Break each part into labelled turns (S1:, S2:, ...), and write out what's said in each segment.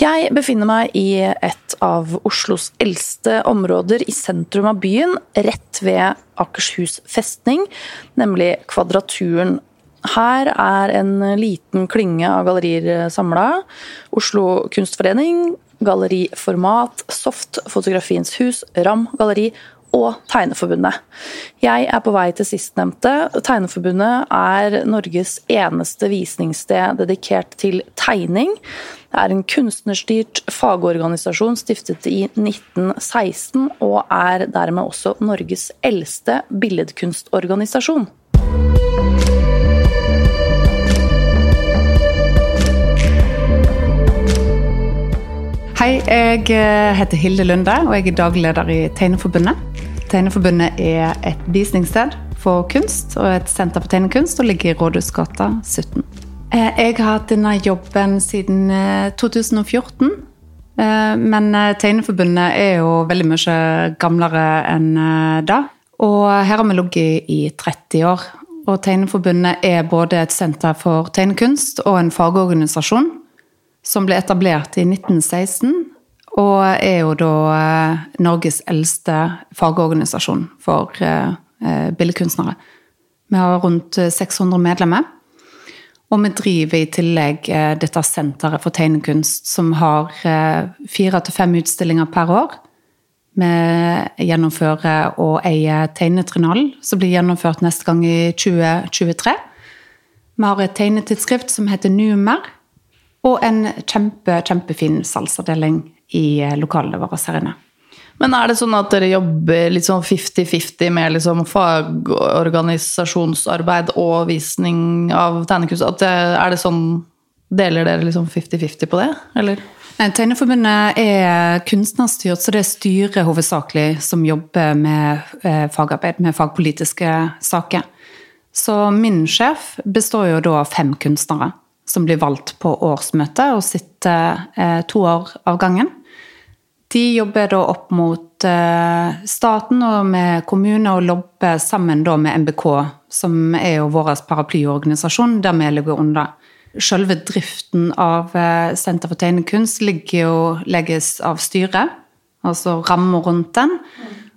S1: Jeg befinner meg i et av Oslos eldste områder i sentrum av byen, rett ved Akershus festning, nemlig Kvadraturen. Her er en liten klynge av gallerier samla. Oslo Kunstforening, Galleri Format, Soft, Fotografiens hus, Ram galleri og Tegneforbundet. Jeg er på vei til sistnevnte. Tegneforbundet er Norges eneste visningssted dedikert til tegning. Det er en kunstnerstyrt fagorganisasjon stiftet i 1916, og er dermed også Norges eldste billedkunstorganisasjon.
S2: Hei, jeg eh, heter Hilde Lunde, og jeg er dagleder i Tegneforbundet. Tegneforbundet er et visningssted for kunst og et senter for tegnekunst og ligger i Rådhusgata 17. Eh, jeg har hatt denne jobben siden 2014. Eh, men Tegneforbundet er jo veldig mye gamlere enn da. Og her har vi ligget i 30 år. Og Tegneforbundet er både et senter for tegnekunst og en fagorganisasjon som ble etablert i 1916, og er jo da eh, Norges eldste fagorganisasjon for eh, eh, billedkunstnere. Vi har rundt 600 medlemmer. Og vi driver i tillegg dette senteret for tegnekunst, som har fire til fem utstillinger per år. Vi gjennomfører og eier Tegnetrinalen, som blir gjennomført neste gang i 2023. Vi har et tegnetidsskrift som heter Numer, og en kjempe, kjempefin salgsavdeling i eh, lokalene våre her inne.
S1: Men er det sånn at dere jobber litt sånn 50-50 med liksom fagorganisasjonsarbeid og visning av tegnekunst? At det, er det sånn Deler dere liksom 50-50 på det, eller?
S2: Tegneforbundet er kunstnerstyrt, så det er styret hovedsakelig som jobber med eh, fagarbeid, med fagpolitiske saker. Så min sjef består jo da av fem kunstnere som blir valgt på årsmøtet og sitter eh, to år av gangen. De jobber da opp mot eh, staten og med kommuner og lobber sammen da med MBK, som er jo vår paraplyorganisasjon, der vi ligger under. Selve driften av eh, Senter for tegnekunst ligger jo, legges av styret, altså rammer rundt den.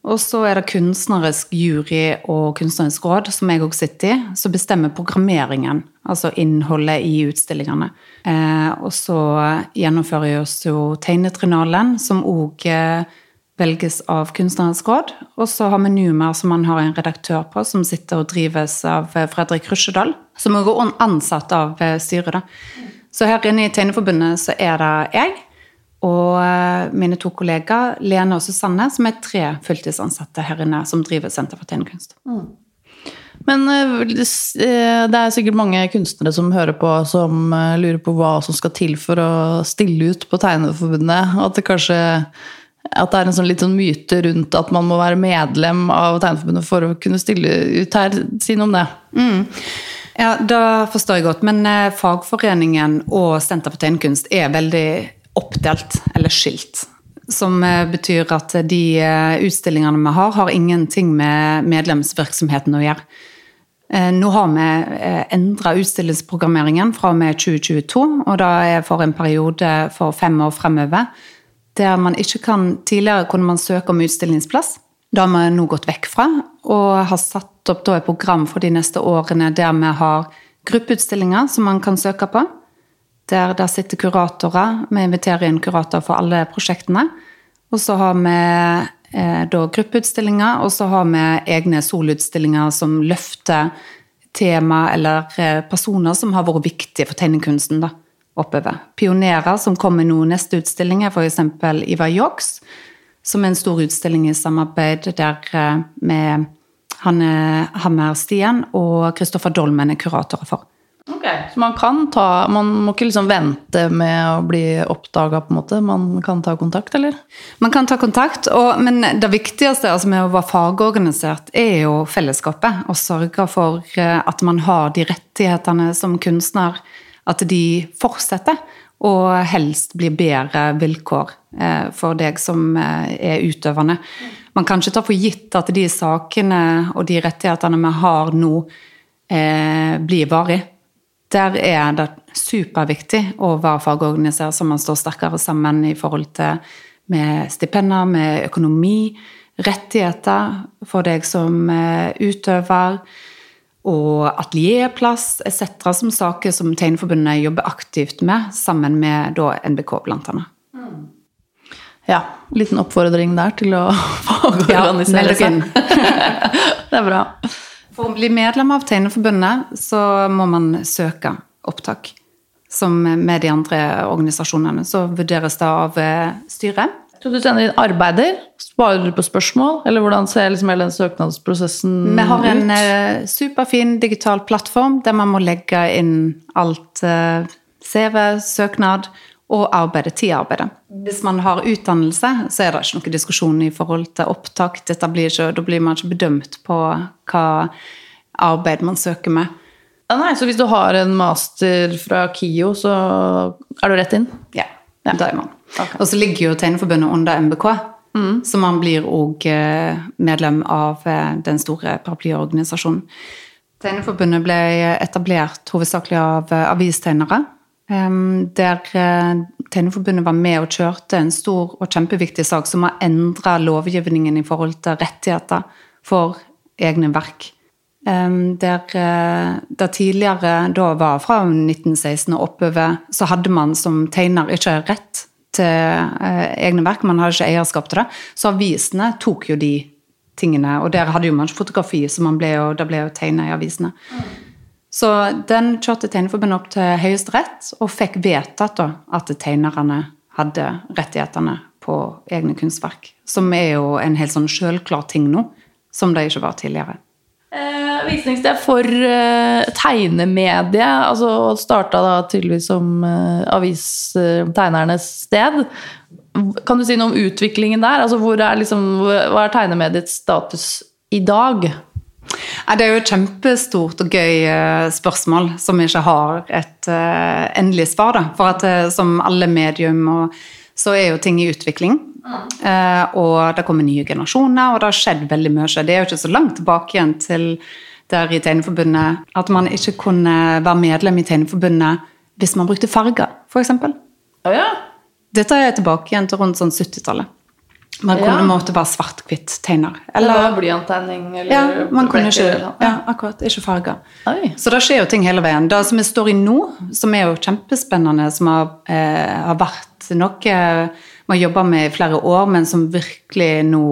S2: Og så er det kunstnerisk jury og kunstnerisk råd, som jeg òg sitter i, som bestemmer programmeringen, altså innholdet i utstillingene. Eh, og så gjennomfører vi også Tegnetriennalen, som òg eh, velges av kunstnerisk råd. Og så har vi Numer, som man har en redaktør på, som sitter og drives av eh, Fredrik Rusjedal, som òg er ansatt av eh, styret. da. Så her inne i Tegneforbundet så er det jeg og eh, mine to kollegaer Lene og Susanne, som er tre fulltidsansatte her inne som driver Senter for tegnekunst. Mm.
S1: Men eh, eh, det er sikkert mange kunstnere som hører på, som lurer på hva som skal til for å stille ut på Tegneforbundet. At det kanskje at det er en sånn litt sånn myte rundt at man må være medlem av Tegneforbundet for å kunne stille ut her. Si noe om det. Mm.
S2: Ja, da forstår jeg godt. Men fagforeningen og Senter for tegnekunst er veldig oppdelt eller skilt. Som eh, betyr at de eh, utstillingene vi har, har ingenting med medlemsvirksomheten å gjøre. Eh, nå har vi endra utstillingsprogrammeringen fra og med 2022, og da er for en periode for fem år fremover. Der man ikke kan Tidligere kunne man søke om utstillingsplass. Det har vi nå gått vekk fra, og har satt opp et program for de neste årene der vi har gruppeutstillinger som man kan søke på der det sitter kuratorer. Vi inviterer inn kuratorer for alle prosjektene. Og så har vi eh, da gruppeutstillinger, og så har vi egne solutstillinger som løfter tema eller eh, personer som har vært viktige for tegnekunsten da, oppover. Pionerer som kommer nå neste utstilling, er f.eks. Ivar Jåks, som er en stor utstilling i samarbeid der eh, med Hanne Hammer Stien og Kristoffer Dolmen er kuratorer for.
S1: Ok, Så man kan ta Man må ikke liksom vente med å bli oppdaga, på en måte? Man kan ta kontakt, eller?
S2: Man kan ta kontakt, og, men det viktigste altså med å være fagorganisert er jo fellesskapet. Å sørge for eh, at man har de rettighetene som kunstner, at de fortsetter. Og helst blir bedre vilkår eh, for deg som eh, er utøvende. Man kan ikke ta for gitt at de sakene og de rettighetene vi har nå, blir varig. Der er det superviktig å være fagorganisert, så man står sterkere sammen i forhold til med stipender, med økonomi, rettigheter for deg som eh, utøver, og atelierplass etc. som saker som Tegneforbundet jobber aktivt med, sammen med da, NBK, blant annet.
S1: Ja, liten oppfordring der til å fagorganisere
S2: ja, seg.
S1: det er bra.
S2: For å bli medlem av Tegneforbundet så må man søke opptak. Som med de andre organisasjonene. Så vurderes det av eh, styret.
S1: Så du sender inn arbeider? Svarer du på spørsmål? Eller hvordan ser liksom hele den søknadsprosessen ut?
S2: Vi har en ut? superfin digital plattform der man må legge inn alt uh, CV, søknad og arbeidet, tidarbeidet. Hvis man har utdannelse, så er det ikke noen diskusjon i forhold til opptak. Blir ikke, da blir man ikke bedømt på hva arbeid man søker med.
S1: Ja, nei, Så hvis du har en master fra KIO, så er du rett inn?
S2: Ja, ja. det er man. Okay. Og så ligger jo Tegneforbundet under MBK, mm. så man blir òg eh, medlem av eh, den store paraplyorganisasjonen. Tegneforbundet ble etablert hovedsakelig av eh, avistegnere. Der Tegneforbundet var med og kjørte en stor og kjempeviktig sak som har endra lovgivningen i forhold til rettigheter for egne verk. Der det tidligere da var fra 1916 og oppover, så hadde man som tegner ikke rett til eh, egne verk. Man hadde ikke eierskap til det. Så avisene tok jo de tingene. Og der hadde jo man ikke fotografi, så man ble jo, det ble jo tegna i avisene. Mm. Så den kjørte Tegneforbundet opp til Høyesterett og fikk vedtatt at tegnerne hadde rettighetene på egne kunstverk. Som er jo en helt sånn sjølklar ting nå, som det ikke var tidligere.
S1: Eh, visningssted for eh, tegnemedie. altså Starta da tydeligvis som eh, avistegnernes sted. Kan du si noe om utviklingen der? altså hvor er liksom, Hva er tegnemediets status i dag?
S2: Det er jo et kjempestort og gøy eh, spørsmål som ikke har et uh, endelig svar. Da. For at uh, som alle medium så er jo ting i utvikling. Og det kommer nye generasjoner, og det har skjedd veldig mye. Det er jo ikke så langt tilbake igjen til der i Tegneforbundet at man ikke kunne være medlem i Tegneforbundet hvis man brukte farger, f.eks.
S1: Oh, ja.
S2: Dette er tilbake igjen til rundt sånn 70-tallet. Man kunne ja. måtte være svart-hvitt-tegner.
S1: Eller blyanttegning.
S2: Ja, man kunne ikke, ja, akkurat, ikke farger. Oi. Så det skjer jo ting hele veien. Det som vi står i nå, som er jo kjempespennende, som har, eh, har vært noe vi har jobba med i flere år, men som virkelig nå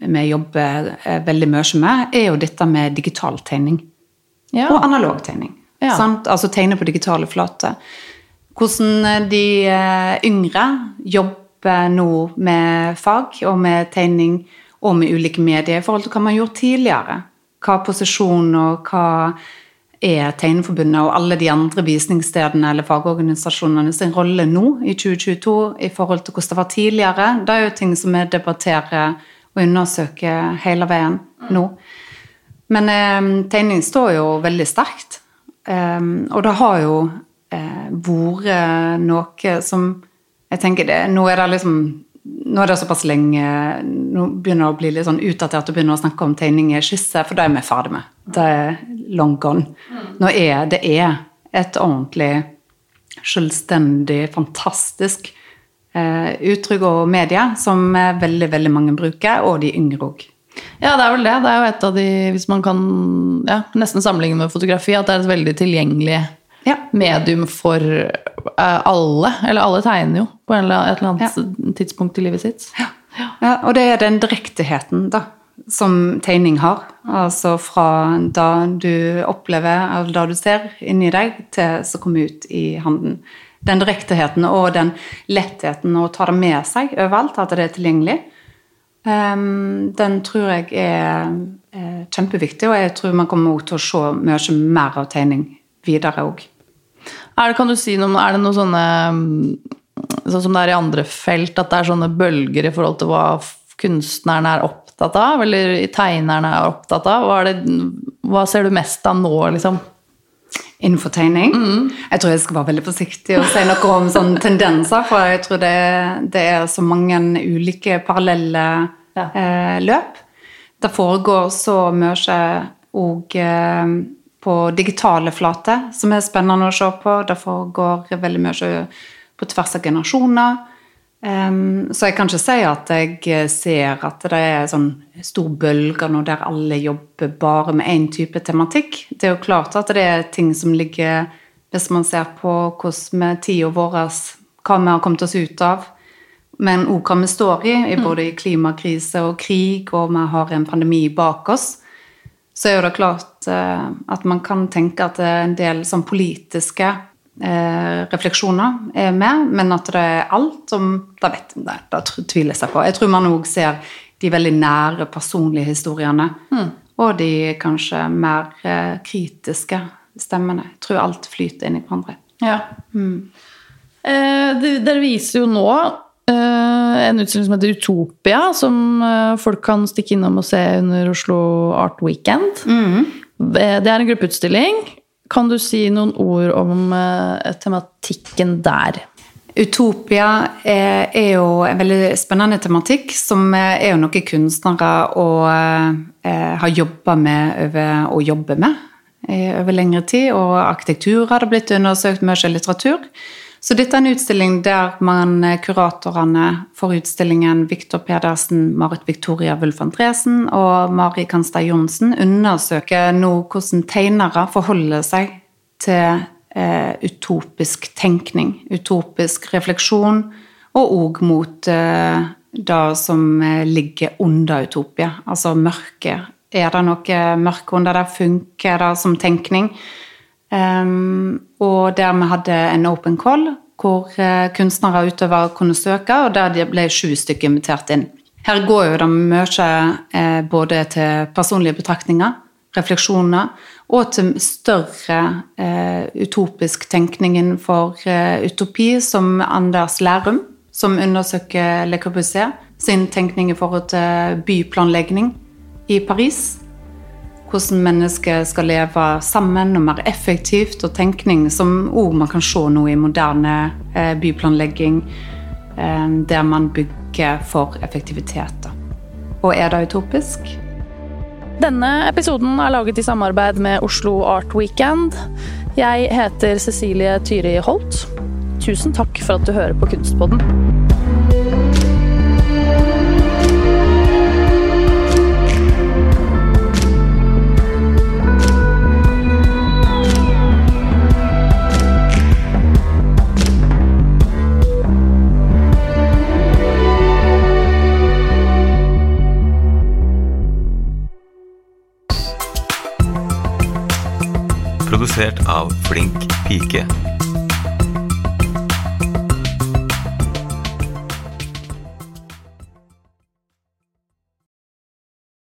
S2: vi jobber eh, veldig mye med, er jo dette med digital tegning. Ja. Og analog tegning. Altså tegne på digitale flater. Hvordan de eh, yngre jobber nå med fag og med tegning og med ulike medier i forhold til hva man har gjort tidligere. Hva posisjon og hva er Tegneforbundet og alle de andre visningsstedene eller fagorganisasjonene sin rolle nå i 2022 i forhold til hvordan det var tidligere. Det er jo ting som vi debatterer og undersøker hele veien nå. Men eh, tegning står jo veldig sterkt. Eh, og det har jo eh, vært noe som Jeg tenker det Nå er det liksom nå er det såpass lenge Nå begynner det å bli litt sånn utdatert å begynne å snakke om tegning i skisse, for det er vi ferdig med. Det er long gone. Nå er det er et ordentlig selvstendig, fantastisk eh, uttrykk og medie som veldig, veldig mange bruker, og de yngre òg.
S1: Ja, det er vel det. Det er jo et av de, hvis man kan ja, nesten sammenligne med fotografi, at det er et veldig tilgjengelig ja. medium for uh, alle. Eller alle tegner jo på et eller annet ja. tidspunkt i livet sitt.
S2: Ja. ja. og det er den direkteheten da, som tegning har. Altså fra da du opplever, eller da du ser inni deg, til som kommer ut i handen. Den direkteheten og den lettheten å ta det med seg overalt, at det er tilgjengelig. Um, den tror jeg er, er, kjempeviktig, og jeg tror man kommer til å se mye mer av tegning videre òg.
S1: Er det, kan du si noe, er det noe sånne Sånn som det er i andre felt, at det er sånne bølger i forhold til hva kunstnerne er opptatt av, eller tegnerne er opptatt av? Hva, det, hva ser du mest av nå, liksom?
S2: Innenfor tegning? Mm. Jeg tror jeg skal være veldig forsiktig og si noe om sånne tendenser, for jeg tror det, det er så mange ulike parallelle ja. eh, løp. Det foregår så mye òg eh, på digitale flater, som er spennende å se på. Det foregår veldig mye på tvers av generasjoner. Um, så jeg kan ikke si at jeg ser at det er sånn stor bølge nå der alle jobber bare med én type tematikk. Det er jo klart at det er ting som ligger Hvis man ser på hvordan med tida vår, hva vi har kommet oss ut av, men òg hva vi står i, i både i klimakrise og krig, og vi har en pandemi bak oss, så er jo det klart eh, at man kan tenke at det en del sånn politiske eh, refleksjoner er med, men at det er alt som Da vet jeg, det, det tviler jeg seg på. Jeg tror man òg ser de veldig nære personlige historiene. Mm. Og de kanskje mer eh, kritiske stemmene. Jeg tror alt flyter inn i hverandre.
S1: Ja. Mm. Eh, dere viser jo nå eh, en utstilling som heter Utopia, som eh, folk kan stikke innom og se under Oslo Art Weekend. Mm. Det er en gruppeutstilling. Kan du si noen ord om tematikken der?
S2: Utopia er, er, jo en veldig spennende tematikk, som er jo noe kunstnere og, eh, har jobba med over, og jobber med over lengre tid. Og arkitektur har det blitt undersøkt mye litteratur. Så dette er en utstilling der man, eh, kuratorene for utstillingen Viktor Pedersen, Marit Victoria Wulf Andresen og Mari Kanstad Johnsen undersøker nå hvordan tegnere forholder seg til eh, utopisk tenkning, utopisk refleksjon, og òg mot eh, det som eh, ligger under utopia, altså mørket. Er det noe mørke under det? Funker det som tenkning? Um, og der vi hadde en open call hvor uh, kunstnere og utøvere kunne søke, og der de ble sju stykker invitert inn. Her går jo det mye eh, både til personlige betraktninger, refleksjoner, og til større eh, utopisk tenkning innenfor utopi, som Anders Lærum, som undersøker Le Corbusier sin tenkning i forhold til byplanlegging i Paris hvordan mennesker skal leve sammen og mer effektivt, og tenkning som òg man kan se nå i moderne eh, byplanlegging, eh, der man bygger for effektivitet. Og er det utopisk?
S1: Denne episoden er laget i samarbeid med Oslo Art Weekend. Jeg heter Cecilie Tyri Holt. Tusen takk for at du hører på Kunstpodden.
S3: Produsert av Flink pike.